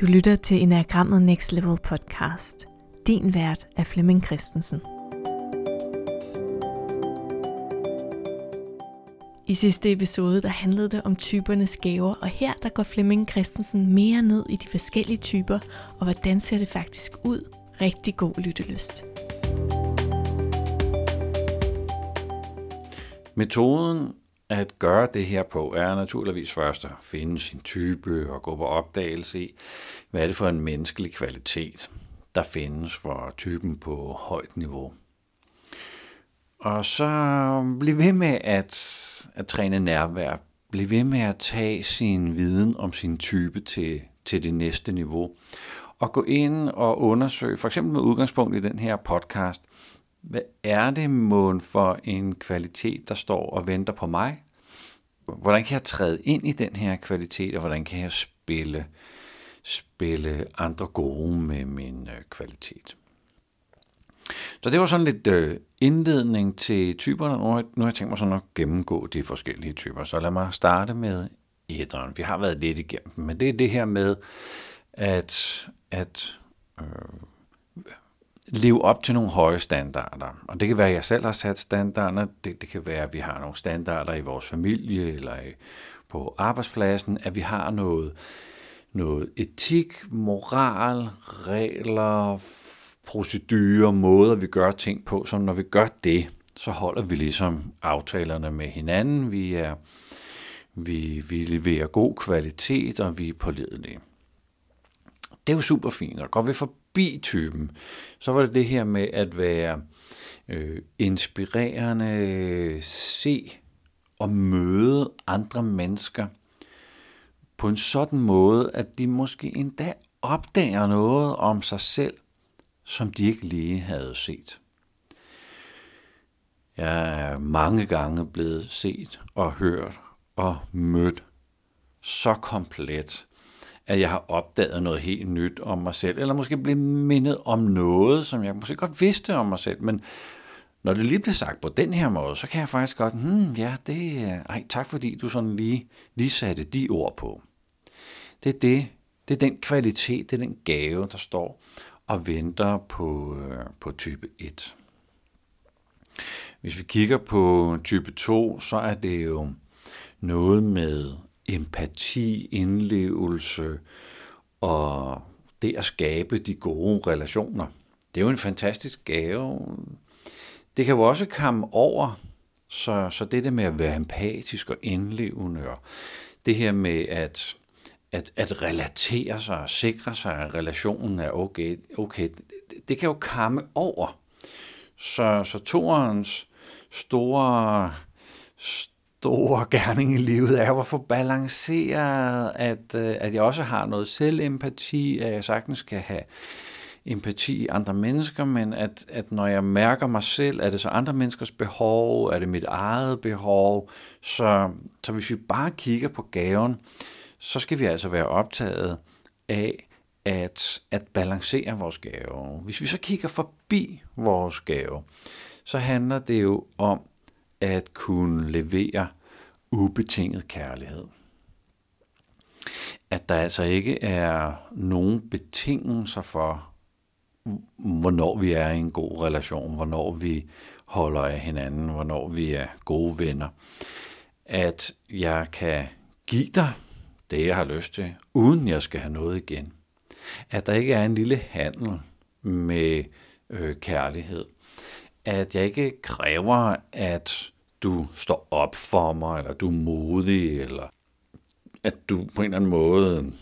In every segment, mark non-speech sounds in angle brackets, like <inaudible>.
Du lytter til Enagrammet Next Level podcast. Din vært er Flemming Christensen. I sidste episode der handlede det om typernes gaver, og her der går Flemming Christensen mere ned i de forskellige typer, og hvordan ser det faktisk ud. Rigtig god lyttelyst. Metoden at gøre det her på er naturligvis først at finde sin type og gå på opdagelse i, hvad er det for en menneskelig kvalitet, der findes for typen på højt niveau. Og så blive ved med at, at træne nærvær. Bliv ved med at tage sin viden om sin type til, til det næste niveau. Og gå ind og undersøge, for eksempel med udgangspunkt i den her podcast, hvad er det mån for en kvalitet, der står og venter på mig? Hvordan kan jeg træde ind i den her kvalitet, og hvordan kan jeg spille, spille andre gode med min øh, kvalitet? Så det var sådan lidt øh, indledning til typerne. Nu har, nu har jeg tænkt mig sådan at gennemgå de forskellige typer. Så lad mig starte med æderen. Vi har været lidt igennem men det er det her med at, at øh, leve op til nogle høje standarder. Og det kan være, at jeg selv har sat standarder. Det, det kan være, at vi har nogle standarder i vores familie eller i, på arbejdspladsen, at vi har noget, noget etik, moral, regler, procedurer, måder, vi gør ting på, som når vi gør det, så holder vi ligesom aftalerne med hinanden. Vi, er, vi, vi leverer god kvalitet, og vi er pålidelige. Det er jo super fint, og går vi forbi bitypen, så var det det her med at være øh, inspirerende, se og møde andre mennesker på en sådan måde, at de måske endda opdager noget om sig selv, som de ikke lige havde set. Jeg er mange gange blevet set og hørt og mødt så komplet, at jeg har opdaget noget helt nyt om mig selv, eller måske blevet mindet om noget, som jeg måske godt vidste om mig selv, men når det lige bliver sagt på den her måde, så kan jeg faktisk godt, hmm, ja, det er, ej, tak fordi du sådan lige, lige satte de ord på. Det er det, det er den kvalitet, det er den gave, der står og venter på, øh, på type 1. Hvis vi kigger på type 2, så er det jo noget med empati, indlevelse og det at skabe de gode relationer. Det er jo en fantastisk gave. Det kan jo også komme over, så, så det der med at være empatisk og indlevende, og det her med at, at, at relatere sig og sikre sig, at relationen er okay, okay det, det kan jo komme over. Så, så toerens store, store gerning i livet er at få balanceret, at, øh, at jeg også har noget selvempati, at jeg sagtens kan have empati i andre mennesker, men at, at når jeg mærker mig selv, er det så andre menneskers behov, er det mit eget behov, så, så hvis vi bare kigger på gaven, så skal vi altså være optaget af at, at balancere vores gave. Hvis vi så kigger forbi vores gave, så handler det jo om at kunne levere ubetinget kærlighed. At der altså ikke er nogen betingelser for, hvornår vi er i en god relation, hvornår vi holder af hinanden, hvornår vi er gode venner. At jeg kan give dig det, jeg har lyst til, uden jeg skal have noget igen. At der ikke er en lille handel med øh, kærlighed. At jeg ikke kræver, at du står op for mig, eller du er modig, eller at du på en eller anden måde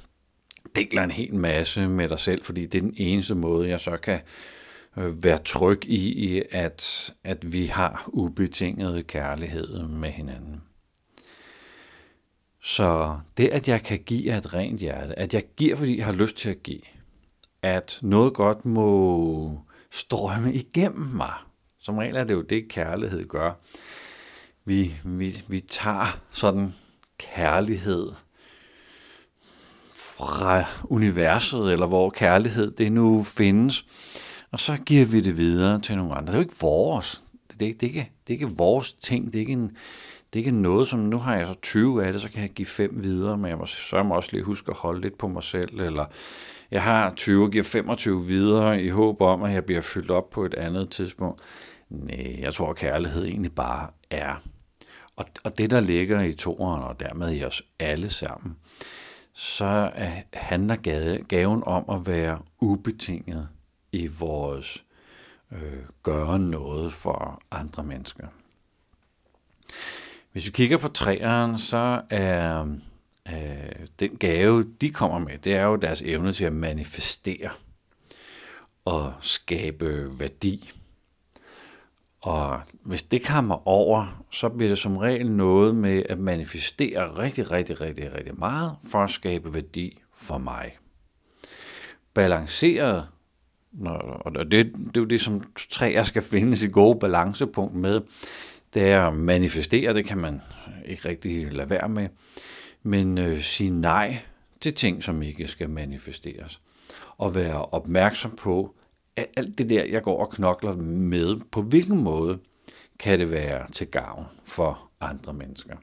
deler en hel masse med dig selv, fordi det er den eneste måde, jeg så kan øh, være tryg i, at, at vi har ubetinget kærlighed med hinanden. Så det, at jeg kan give af et rent hjerte, at jeg giver, fordi jeg har lyst til at give, at noget godt må strømme igennem mig. Som regel er det jo det, kærlighed gør. Vi, vi, vi tager sådan kærlighed fra universet, eller hvor kærlighed det nu findes, og så giver vi det videre til nogle andre. Det er jo ikke vores. Det det, det er, ikke, det er ikke vores ting. Det er ikke en, det er ikke noget, som nu har jeg så 20 af det, så kan jeg give 5 videre, men jeg må sørge også lige huske at holde lidt på mig selv, eller jeg har 20 og giver 25 videre i håb om, at jeg bliver fyldt op på et andet tidspunkt. Nej, jeg tror, at kærlighed egentlig bare er. Og, og det, der ligger i toeren, og dermed i os alle sammen, så handler gaven om at være ubetinget i vores øh, gøre noget for andre mennesker. Hvis vi kigger på træerne, så er øh, den gave, de kommer med, det er jo deres evne til at manifestere og skabe værdi. Og hvis det kommer over, så bliver det som regel noget med at manifestere rigtig, rigtig, rigtig, rigtig meget for at skabe værdi for mig. Balanceret, og det, det er jo det, som træer skal finde sit gode balancepunkt med, det er at manifestere, det kan man ikke rigtig lade være med, men øh, sige nej til ting, som ikke skal manifesteres. Og være opmærksom på, alt det der, jeg går og knokler med, på hvilken måde kan det være til gavn for andre mennesker.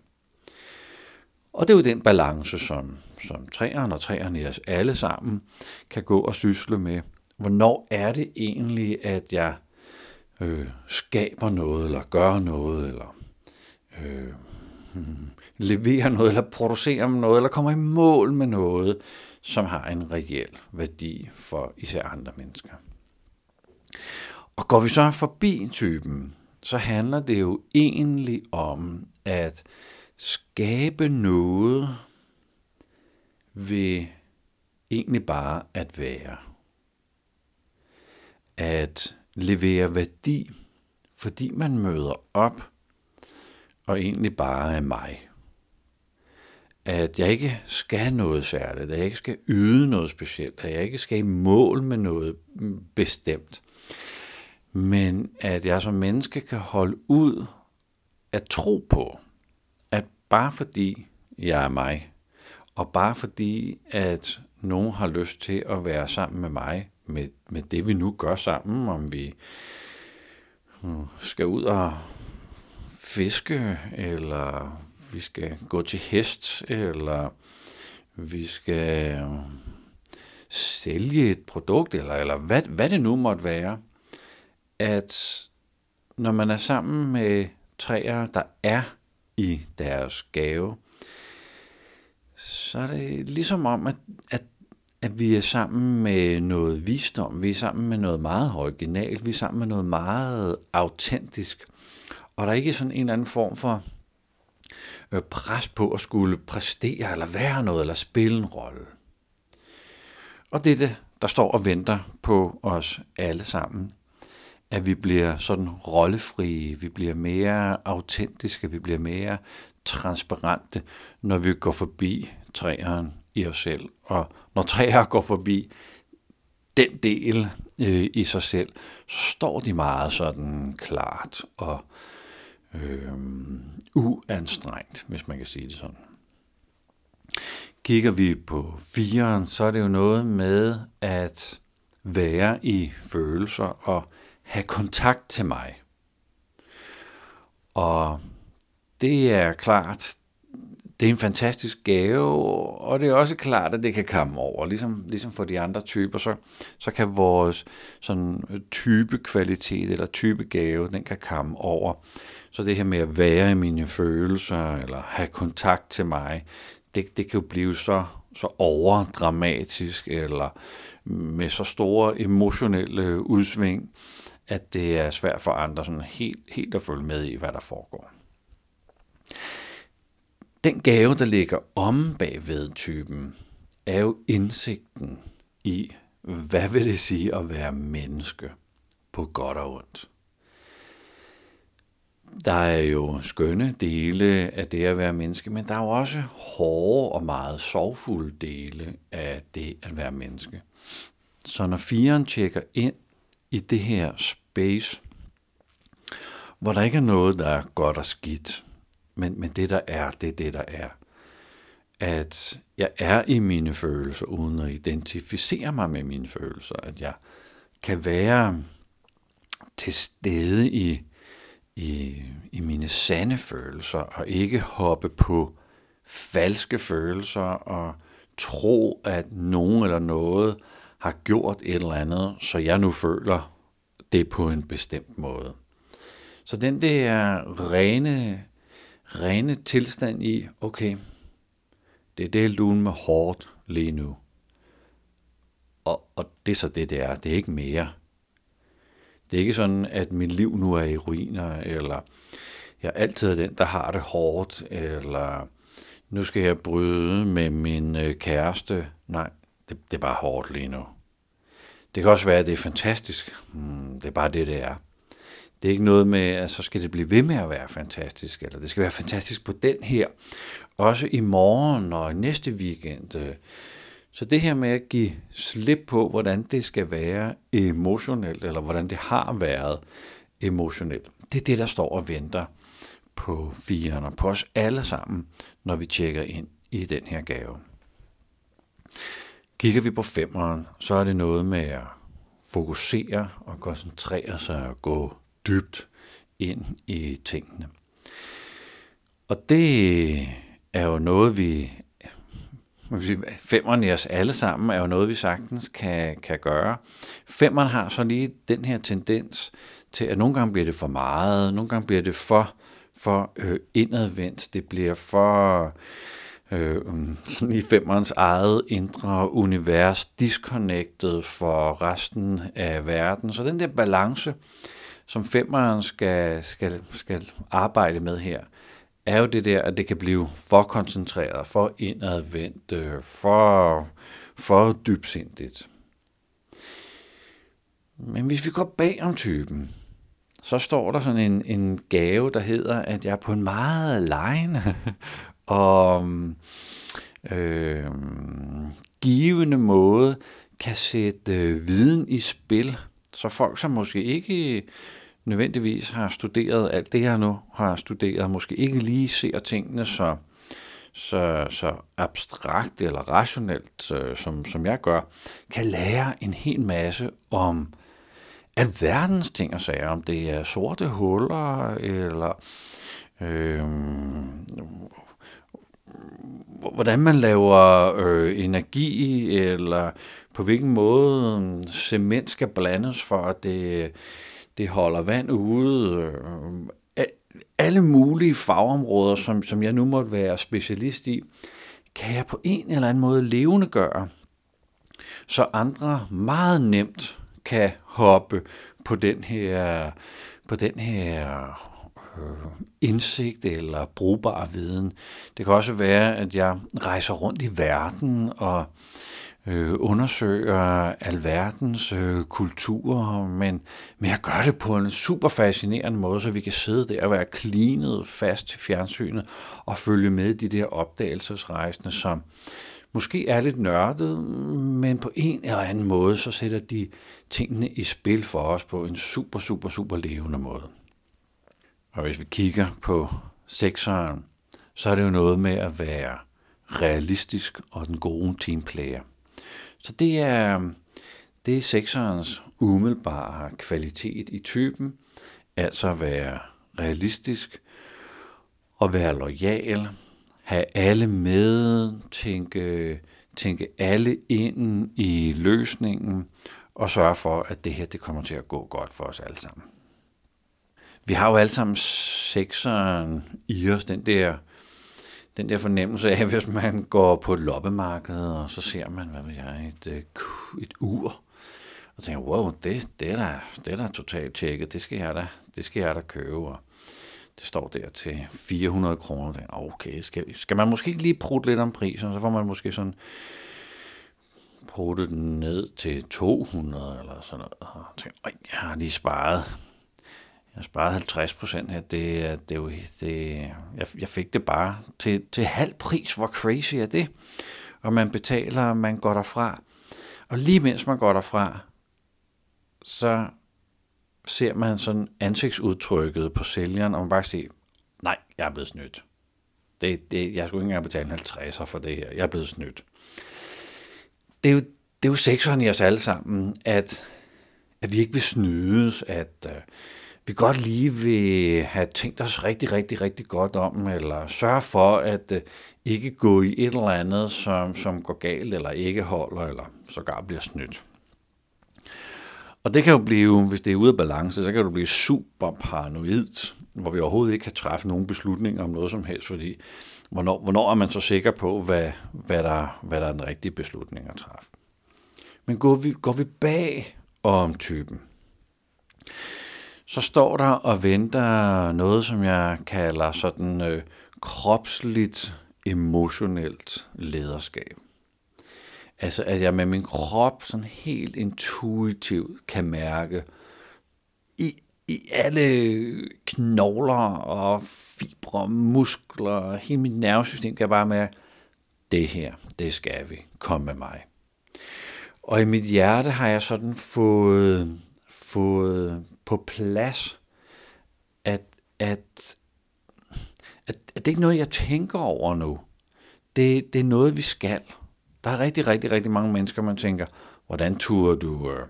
Og det er jo den balance, som, som træerne og træerne i os alle sammen kan gå og sysle med. Hvornår er det egentlig, at jeg øh, skaber noget, eller gør noget, eller øh, hmm, leverer noget, eller producerer noget, eller kommer i mål med noget, som har en reel værdi for især andre mennesker. Og går vi så forbi typen, så handler det jo egentlig om at skabe noget ved egentlig bare at være. At levere værdi, fordi man møder op og egentlig bare er mig. At jeg ikke skal noget særligt, at jeg ikke skal yde noget specielt, at jeg ikke skal i mål med noget mm, bestemt. Men at jeg som menneske kan holde ud at tro på, at bare fordi jeg er mig, og bare fordi at nogen har lyst til at være sammen med mig, med, med det vi nu gør sammen, om vi hmm, skal ud og fiske, eller vi skal gå til hest, eller vi skal hmm, sælge et produkt, eller, eller hvad, hvad det nu måtte være, at når man er sammen med træer, der er i deres gave, så er det ligesom om, at, at at vi er sammen med noget visdom, vi er sammen med noget meget originalt, vi er sammen med noget meget autentisk. Og der er ikke sådan en eller anden form for øh, pres på at skulle præstere, eller være noget, eller spille en rolle. Og det er det, der står og venter på os alle sammen. At vi bliver sådan rollefrie, vi bliver mere autentiske, vi bliver mere transparente, når vi går forbi træerne i os selv. Og når træer går forbi den del øh, i sig selv, så står de meget sådan klart og øh, uanstrengt, hvis man kan sige det sådan. Kigger vi på firen, så er det jo noget med at være i følelser og have kontakt til mig. Og det er klart, det er en fantastisk gave, og det er også klart, at det kan komme over. Ligesom, ligesom for de andre typer, så, så kan vores sådan, øh, type kvalitet eller type gave, den kan komme over. Så det her med at være i mine følelser, eller have kontakt til mig, det, det kan jo blive så, så overdramatisk, eller med så store emotionelle udsving, at det er svært for andre sådan helt, helt at følge med i, hvad der foregår. Den gave, der ligger om bagved typen, er jo indsigten i, hvad vil det sige at være menneske på godt og ondt. Der er jo skønne dele af det at være menneske, men der er jo også hårde og meget sorgfulde dele af det at være menneske. Så når firen tjekker ind i det her space, hvor der ikke er noget, der er godt og skidt, men, men det der er, det er det der er. At jeg er i mine følelser, uden at identificere mig med mine følelser. At jeg kan være til stede i, i, i mine sande følelser, og ikke hoppe på falske følelser og tro, at nogen eller noget har gjort et eller andet, så jeg nu føler det på en bestemt måde. Så den der rene, rene tilstand i, okay, det er det lun med hårdt lige nu. Og, og det er så det, det er. Det er ikke mere. Det er ikke sådan, at mit liv nu er i ruiner, eller jeg er altid den, der har det hårdt, eller nu skal jeg bryde med min øh, kæreste. Nej, det, det er bare hårdt lige nu. Det kan også være, at det er fantastisk. Hmm, det er bare det, det er. Det er ikke noget med, at så skal det blive ved med at være fantastisk, eller det skal være fantastisk på den her, også i morgen og næste weekend. Øh, så det her med at give slip på, hvordan det skal være emotionelt, eller hvordan det har været emotionelt, det er det, der står og venter på firerne, på os alle sammen, når vi tjekker ind i den her gave. Kigger vi på femeren, så er det noget med at fokusere og koncentrere sig og gå dybt ind i tingene. Og det er jo noget, vi Femmeren i os alle sammen er jo noget, vi sagtens kan, kan gøre. Femmeren har så lige den her tendens til, at nogle gange bliver det for meget, nogle gange bliver det for, for øh, indadvendt, det bliver for øh, Øh, um, sådan i femmerens eget indre univers, disconnected for resten af verden. Så den der balance, som femmeren skal, skal, skal arbejde med her, er jo det der, at det kan blive for koncentreret, for indadvendt, øh, for, for dybsindigt. Men hvis vi går bag om typen, så står der sådan en, en gave, der hedder, at jeg på en meget lejende og øh, givende måde kan sætte øh, viden i spil, så folk, som måske ikke nødvendigvis har studeret alt det, jeg nu har studeret, måske ikke lige ser tingene så, så, så abstrakt eller rationelt, øh, som, som jeg gør, kan lære en hel masse om alverdens ting og sager, om det er sorte huller, eller øh, hvordan man laver øh, energi, eller på hvilken måde øh, cement skal blandes for, at det, det holder vand ude. Øh, alle mulige fagområder, som, som jeg nu måtte være specialist i, kan jeg på en eller anden måde levende gøre, så andre meget nemt kan hoppe på den her, på den her øh, indsigt eller brugbar viden. Det kan også være, at jeg rejser rundt i verden og øh, undersøger alverdens øh, kulturer, men, men jeg gør det på en super fascinerende måde, så vi kan sidde der og være klinet fast til fjernsynet og følge med de der opdagelsesrejsende, som måske er lidt nørdet, men på en eller anden måde, så sætter de tingene i spil for os på en super, super, super levende måde. Og hvis vi kigger på sekseren, så er det jo noget med at være realistisk og den gode teamplayer. Så det er, det er sekserens umiddelbare kvalitet i typen, altså at være realistisk og være lojal, have alle med, tænke, tænke alle ind i løsningen og sørge for, at det her det kommer til at gå godt for os alle sammen. Vi har jo alle sammen sekseren i os, den der, den der fornemmelse af, <laughs> hvis man går på et loppemarked, og så ser man, hvad ved jeg, et, øh, et ur, og tænker, wow, det, det, er da, det er da totalt tjekket, det skal jeg da, det skal jeg da købe, og det står der til 400 kroner. Okay, skal, skal man måske lige prutte lidt om prisen, så får man måske sådan prutte den ned til 200 eller sådan noget. Og tænker, jeg har lige sparet jeg sparede 50 procent her. Det, det jo, det, jeg, jeg fik det bare til, til halv pris. Hvor crazy er det? Og man betaler, og man går derfra. Og lige mens man går derfra, så ser man sådan ansigtsudtrykket på sælgeren, og man bare siger, nej, jeg er blevet snydt. Det, det, jeg skulle ikke engang betale 50 for det her. Jeg er blevet snydt. Det er jo, det er jo sexeren i os alle sammen, at, at vi ikke vil snydes, at, uh, vi godt lige vil have tænkt os rigtig, rigtig, rigtig godt om, eller sørge for at øh, ikke gå i et eller andet, som, som går galt, eller ikke holder, eller sågar bliver snydt. Og det kan jo blive, hvis det er ude af balance, så kan du blive super paranoid, hvor vi overhovedet ikke kan træffe nogen beslutninger om noget som helst, fordi hvornår, hvornår er man så sikker på, hvad, hvad, der, hvad der er den rigtige beslutning at træffe. Men går vi, går vi bag om typen, så står der og venter noget, som jeg kalder sådan øh, kropsligt emotionelt lederskab. Altså at jeg med min krop sådan helt intuitivt kan mærke i, i alle knogler og fibre, muskler, hele mit nervesystem kan jeg bare mærke, det her, det skal vi, kom med mig. Og i mit hjerte har jeg sådan fået, fået på plads, at, at, at, at det ikke er noget, jeg tænker over nu. Det, det er noget, vi skal. Der er rigtig, rigtig, rigtig mange mennesker, man tænker, hvordan turer du øh,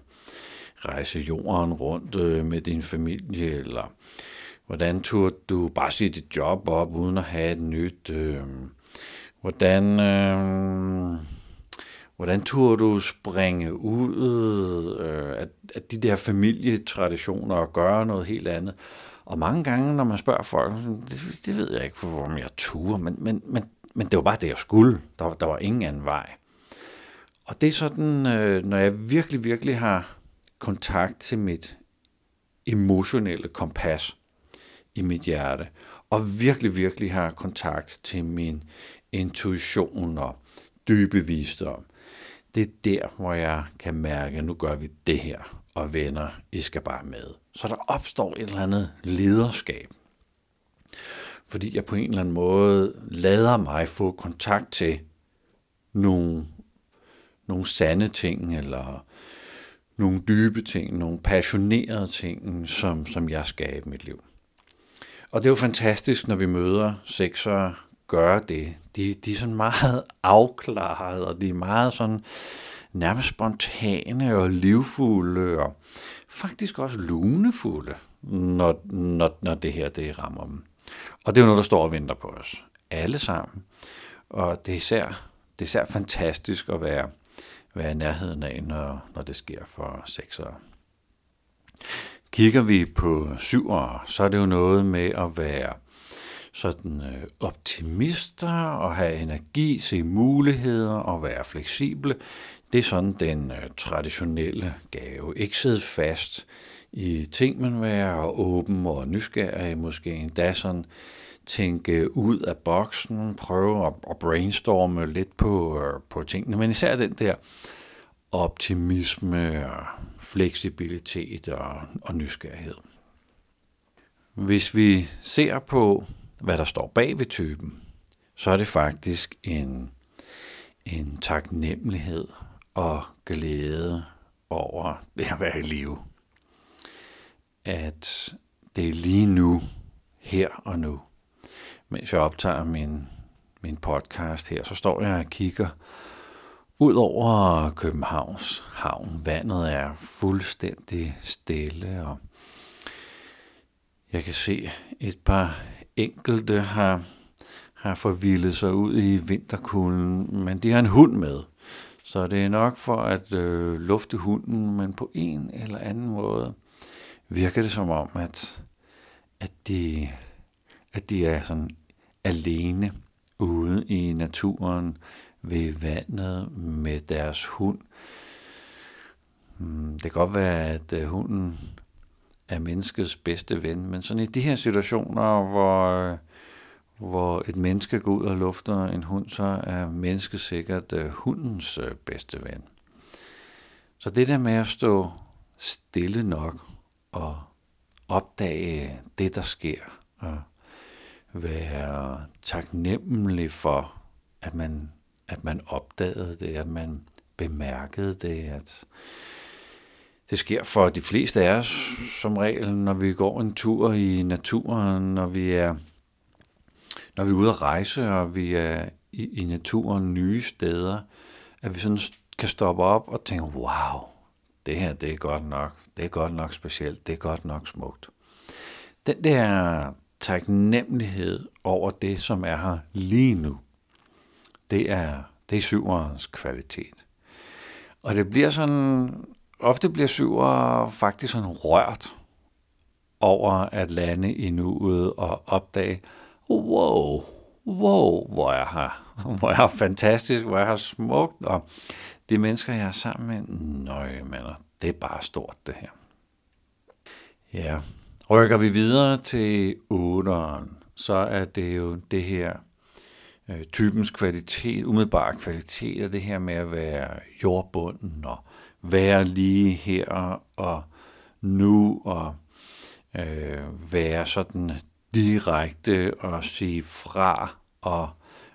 rejse jorden rundt øh, med din familie, eller hvordan turde du bare sige dit job op, uden at have et nyt, øh, hvordan... Øh, Hvordan turde du springe ud øh, af, af de der familietraditioner og gøre noget helt andet? Og mange gange, når man spørger folk, det, det ved jeg ikke, hvor jeg turde, men, men, men, men det var bare det, jeg skulle. Der, der var ingen anden vej. Og det er sådan, øh, når jeg virkelig, virkelig har kontakt til mit emotionelle kompas i mit hjerte, og virkelig, virkelig har kontakt til min intuition og dybe visdom, det er der, hvor jeg kan mærke, at nu gør vi det her, og venner, I skal bare med. Så der opstår et eller andet lederskab. Fordi jeg på en eller anden måde lader mig få kontakt til nogle, nogle sande ting, eller nogle dybe ting, nogle passionerede ting, som, som jeg skaber i mit liv. Og det er jo fantastisk, når vi møder sexere, gøre det. De, de er sådan meget <laughs> afklaret, og de er meget sådan nærmest spontane og livfulde, og faktisk også lunefulde, når, når, når det her det rammer dem. Og det er jo noget, der står og venter på os. Alle sammen. Og det er især, det er især fantastisk at være, være i nærheden af, når, når det sker for seksere. Kigger vi på syvere, så er det jo noget med at være sådan øh, optimister og have energi, se muligheder og være fleksible. Det er sådan den øh, traditionelle gave. Ikke sidde fast i ting, man være åben og nysgerrig, måske endda sådan tænke ud af boksen, prøve at, at brainstorme lidt på, øh, på tingene, men især den der optimisme og fleksibilitet og, og nysgerrighed. Hvis vi ser på hvad der står bag ved typen, så er det faktisk en, en taknemmelighed og glæde over <laughs> det at være i live. At det er lige nu, her og nu. Mens jeg optager min, min podcast her, så står jeg og kigger ud over Københavns havn. Vandet er fuldstændig stille, og jeg kan se et par enkelte har, har forvildet sig ud i vinterkulden, men de har en hund med. Så det er nok for at øh, lufte hunden, men på en eller anden måde virker det som om, at, at, de, at de er sådan alene ude i naturen ved vandet med deres hund. Hmm, det kan godt være, at øh, hunden er menneskets bedste ven. Men sådan i de her situationer, hvor, øh, hvor et menneske går ud og lufter en hund, så er mennesket sikkert øh, hundens øh, bedste ven. Så det der med at stå stille nok og opdage det, der sker, og være taknemmelig for, at man, at man opdagede det, at man bemærkede det, at, det sker for de fleste af os som regel, når vi går en tur i naturen, når vi er, når vi er ude at rejse, og vi er i, i naturen nye steder, at vi sådan kan stoppe op og tænke, wow, det her det er godt nok, det er godt nok specielt, det er godt nok smukt. Den der taknemmelighed over det, som er her lige nu, det er, det er syverens kvalitet. Og det bliver sådan, ofte bliver syver faktisk sådan rørt over at lande i nuet og opdage, wow, wow, hvor er her, <laughs> hvor er jeg fantastisk, hvor er jeg smukt, og de mennesker, jeg er sammen med, nøj, mander, det er bare stort, det her. Ja, rykker vi videre til 8'eren, så er det jo det her øh, typens kvalitet, umiddelbare kvalitet, og det her med at være jordbunden og være lige her og nu og øh, være sådan direkte og sige fra og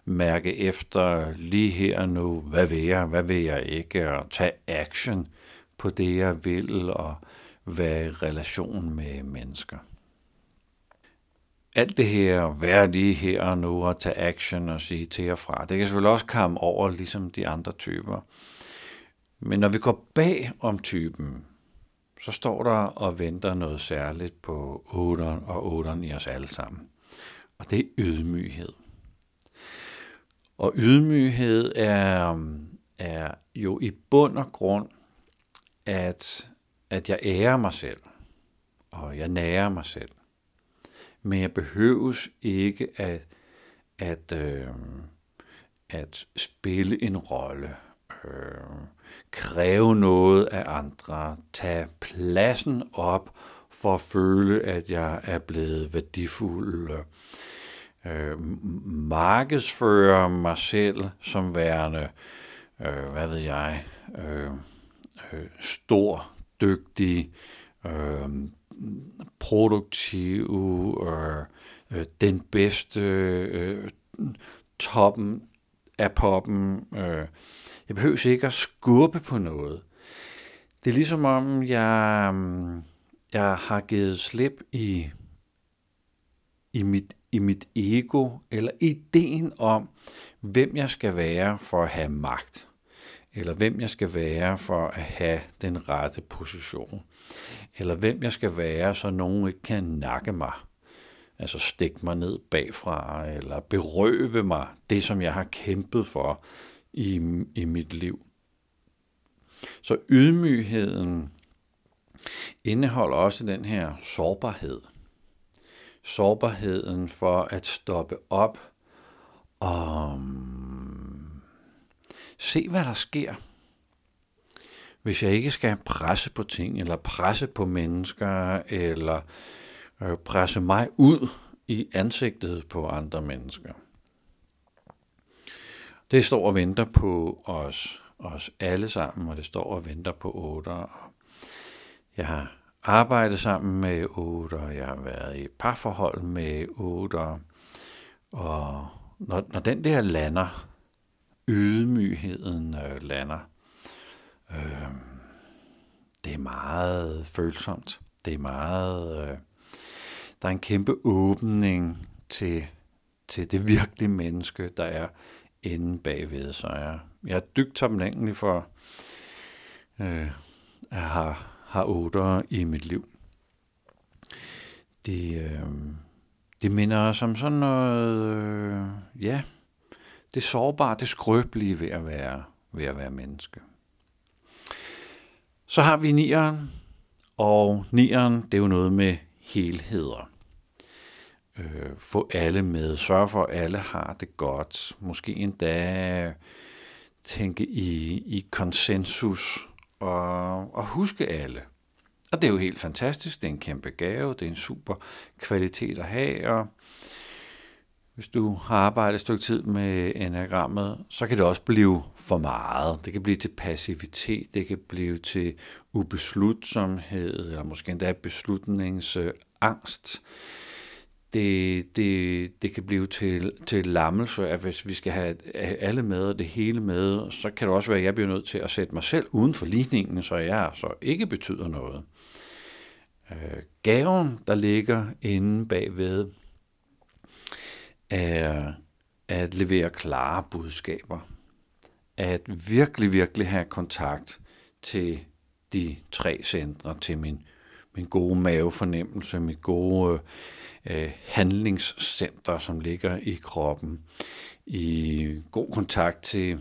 mærke efter lige her nu, hvad vil jeg, hvad vil jeg ikke, og tage action på det, jeg vil, og være i relation med mennesker. Alt det her, være lige her og nu, og tage action og sige til og fra, det kan selvfølgelig også komme over, ligesom de andre typer. Men når vi går bag om typen, så står der og venter noget særligt på 8'eren og 8'eren i os alle sammen. Og det er ydmyghed. Og ydmyghed er, er jo i bund og grund, at, at jeg ærer mig selv, og jeg nærer mig selv. Men jeg behøves ikke at, at, øh, at spille en rolle, øh, kræve noget af andre, tage pladsen op for at føle, at jeg er blevet værdifuld, øh, markedsføre mig selv som værende, øh, hvad ved jeg, øh, øh, stor, dygtig, øh, produktiv, øh, øh, den bedste, øh, toppen af poppen. Øh. Jeg behøver ikke at skubbe på noget. Det er ligesom om, jeg, jeg har givet slip i, i mit i mit ego, eller ideen om, hvem jeg skal være for at have magt, eller hvem jeg skal være for at have den rette position, eller hvem jeg skal være, så nogen ikke kan nakke mig, altså stikke mig ned bagfra, eller berøve mig det, som jeg har kæmpet for i, i mit liv. Så ydmygheden indeholder også den her sårbarhed sårbarheden for at stoppe op og mm, se, hvad der sker. Hvis jeg ikke skal presse på ting, eller presse på mennesker, eller øh, presse mig ud i ansigtet på andre mennesker. Det står og venter på os, os alle sammen, og det står og venter på otter. Jeg har arbejdet sammen med otter, jeg har været i parforhold med otter, og når, når den der lander, ydmygheden øh, lander, øh, det er meget følsomt. Det er meget... Øh, der er en kæmpe åbning til, til det virkelige menneske, der er inde bagved. Så jeg, jeg er dybt taknemmelig for øh, at have har otter i mit liv. Det, øh, det minder os om sådan noget, øh, ja, det sårbare, det skrøbelige ved at være, ved at være menneske. Så har vi nieren, og nieren, det er jo noget med helheder. Øh, få alle med, sørge for, at alle har det godt. Måske endda tænke i, i konsensus og, og huske alle. Og det er jo helt fantastisk. Det er en kæmpe gave. Det er en super kvalitet at have. Og hvis du har arbejdet et stykke tid med enagrammet, så kan det også blive for meget. Det kan blive til passivitet. Det kan blive til ubeslutsomhed, eller måske endda beslutningsangst det, det, det kan blive til, til lammelse, at hvis vi skal have alle med og det hele med, så kan det også være, at jeg bliver nødt til at sætte mig selv uden for ligningen, så jeg så ikke betyder noget. Øh, gaven, der ligger inde bagved, er at levere klare budskaber. At virkelig, virkelig have kontakt til de tre centre, til min min gode mavefornemmelse, mit gode øh, Øh, handlingscenter, som ligger i kroppen, i god kontakt til,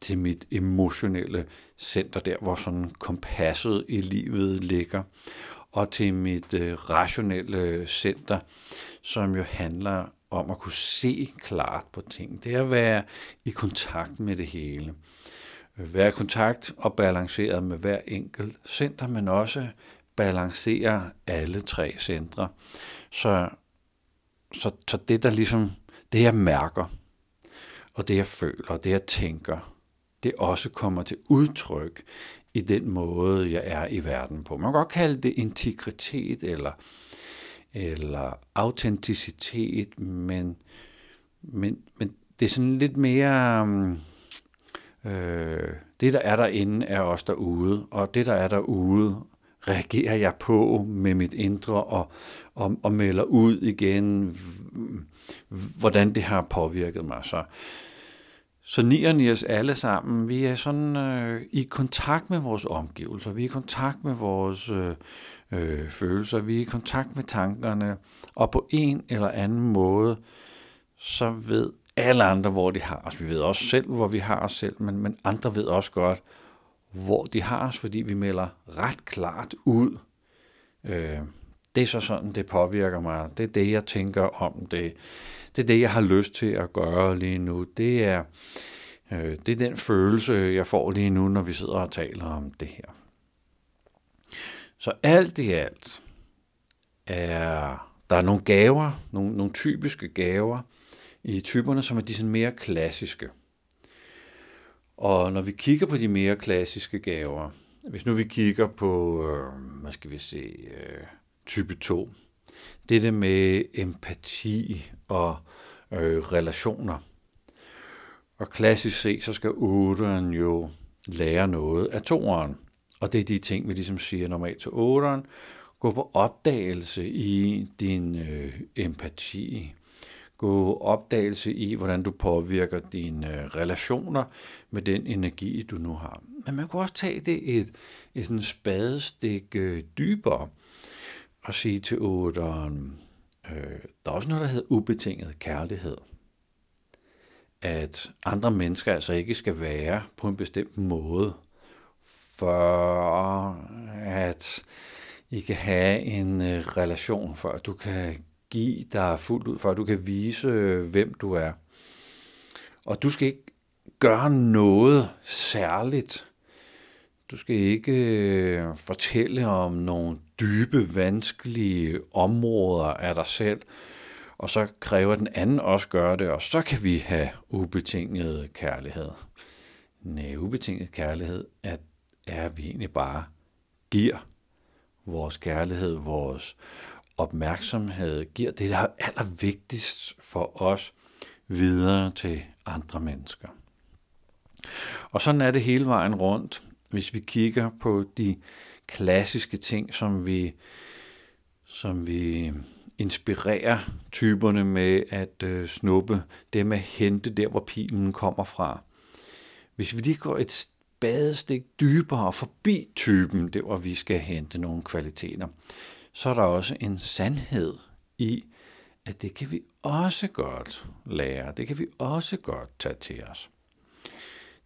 til mit emotionelle center, der hvor sådan kompasset i livet ligger, og til mit øh, rationelle center, som jo handler om at kunne se klart på ting. Det er at være i kontakt med det hele. Være i kontakt og balanceret med hver enkelt center, men også balancere alle tre centre. Så, så, så det, der ligesom, det jeg mærker, og det jeg føler, og det jeg tænker, det også kommer til udtryk i den måde, jeg er i verden på. Man kan godt kalde det integritet eller, eller autenticitet, men, men, men det er sådan lidt mere... Øh, det, der er derinde, er også derude, og det, der er derude, reagerer jeg på med mit indre og, og, og melder ud igen, hvordan det har påvirket mig. Så, så nierne i os alle sammen, vi er sådan øh, i kontakt med vores omgivelser, vi er i kontakt med vores øh, øh, følelser, vi er i kontakt med tankerne, og på en eller anden måde, så ved alle andre, hvor de har os. Vi ved også selv, hvor vi har os selv, men, men andre ved også godt, hvor de har os, fordi vi melder ret klart ud. Øh, det er så sådan, det påvirker mig. Det er det, jeg tænker om det. Det er det, jeg har lyst til at gøre lige nu. Det er, øh, det er den følelse, jeg får lige nu, når vi sidder og taler om det her. Så alt i alt er der er nogle gaver, nogle, nogle typiske gaver i typerne, som er de sådan mere klassiske. Og når vi kigger på de mere klassiske gaver, hvis nu vi kigger på, øh, hvad skal vi se, øh, type 2, det der med empati og øh, relationer. Og klassisk set, så skal 8'eren jo lære noget af 2'eren. Og det er de ting, vi ligesom siger normalt til 8'eren. Gå på opdagelse i din øh, empati, gå opdagelse i, hvordan du påvirker dine øh, relationer med den energi, du nu har. Men man kunne også tage det et, et sådan spadestik øh, dybere og sige til otteren, øh, der er også noget, der hedder ubetinget kærlighed. At andre mennesker altså ikke skal være på en bestemt måde, for at I kan have en øh, relation, for at du kan give dig fuldt ud, for at du kan vise, øh, hvem du er. Og du skal ikke gøre noget særligt. Du skal ikke øh, fortælle om nogle dybe, vanskelige områder af dig selv, og så kræver den anden også gøre det, og så kan vi have ubetinget kærlighed. Nej, ubetinget kærlighed er, er at vi egentlig bare giver vores kærlighed, vores opmærksomhed, giver det, der er allervigtigst for os videre til andre mennesker. Og sådan er det hele vejen rundt, hvis vi kigger på de klassiske ting, som vi, som vi inspirerer typerne med at øh, snuppe, det med at hente der, hvor pilen kommer fra. Hvis vi lige går et spadestik dybere forbi typen, der hvor vi skal hente nogle kvaliteter, så er der også en sandhed i, at det kan vi også godt lære. Det kan vi også godt tage til os.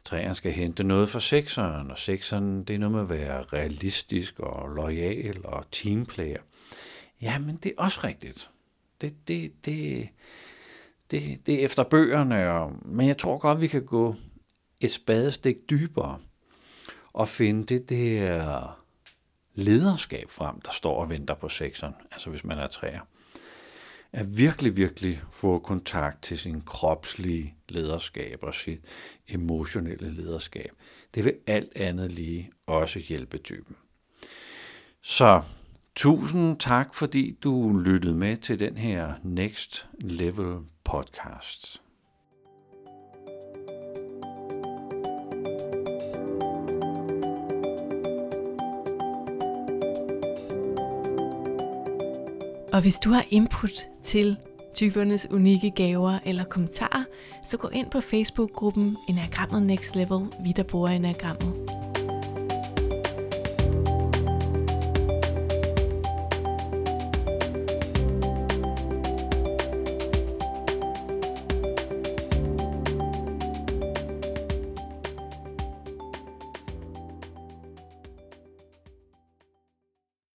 Træerne skal hente noget fra sekseren, og sekseren det er noget med at være realistisk og lojal og teamplayer. Ja, men det er også rigtigt. Det, det, det, det, det er efter bøgerne, og, men jeg tror godt, vi kan gå et spadestik dybere og finde det der lederskab frem, der står og venter på sekseren, altså hvis man er træer. At virkelig, virkelig få kontakt til sin kropslige lederskab og sit emotionelle lederskab. Det vil alt andet lige også hjælpe typen. Så tusind tak, fordi du lyttede med til den her Next Level podcast. Og hvis du har input til typernes unikke gaver eller kommentarer, så gå ind på Facebook-gruppen Enagrammet Next Level, vi der bruger i Enagrammet.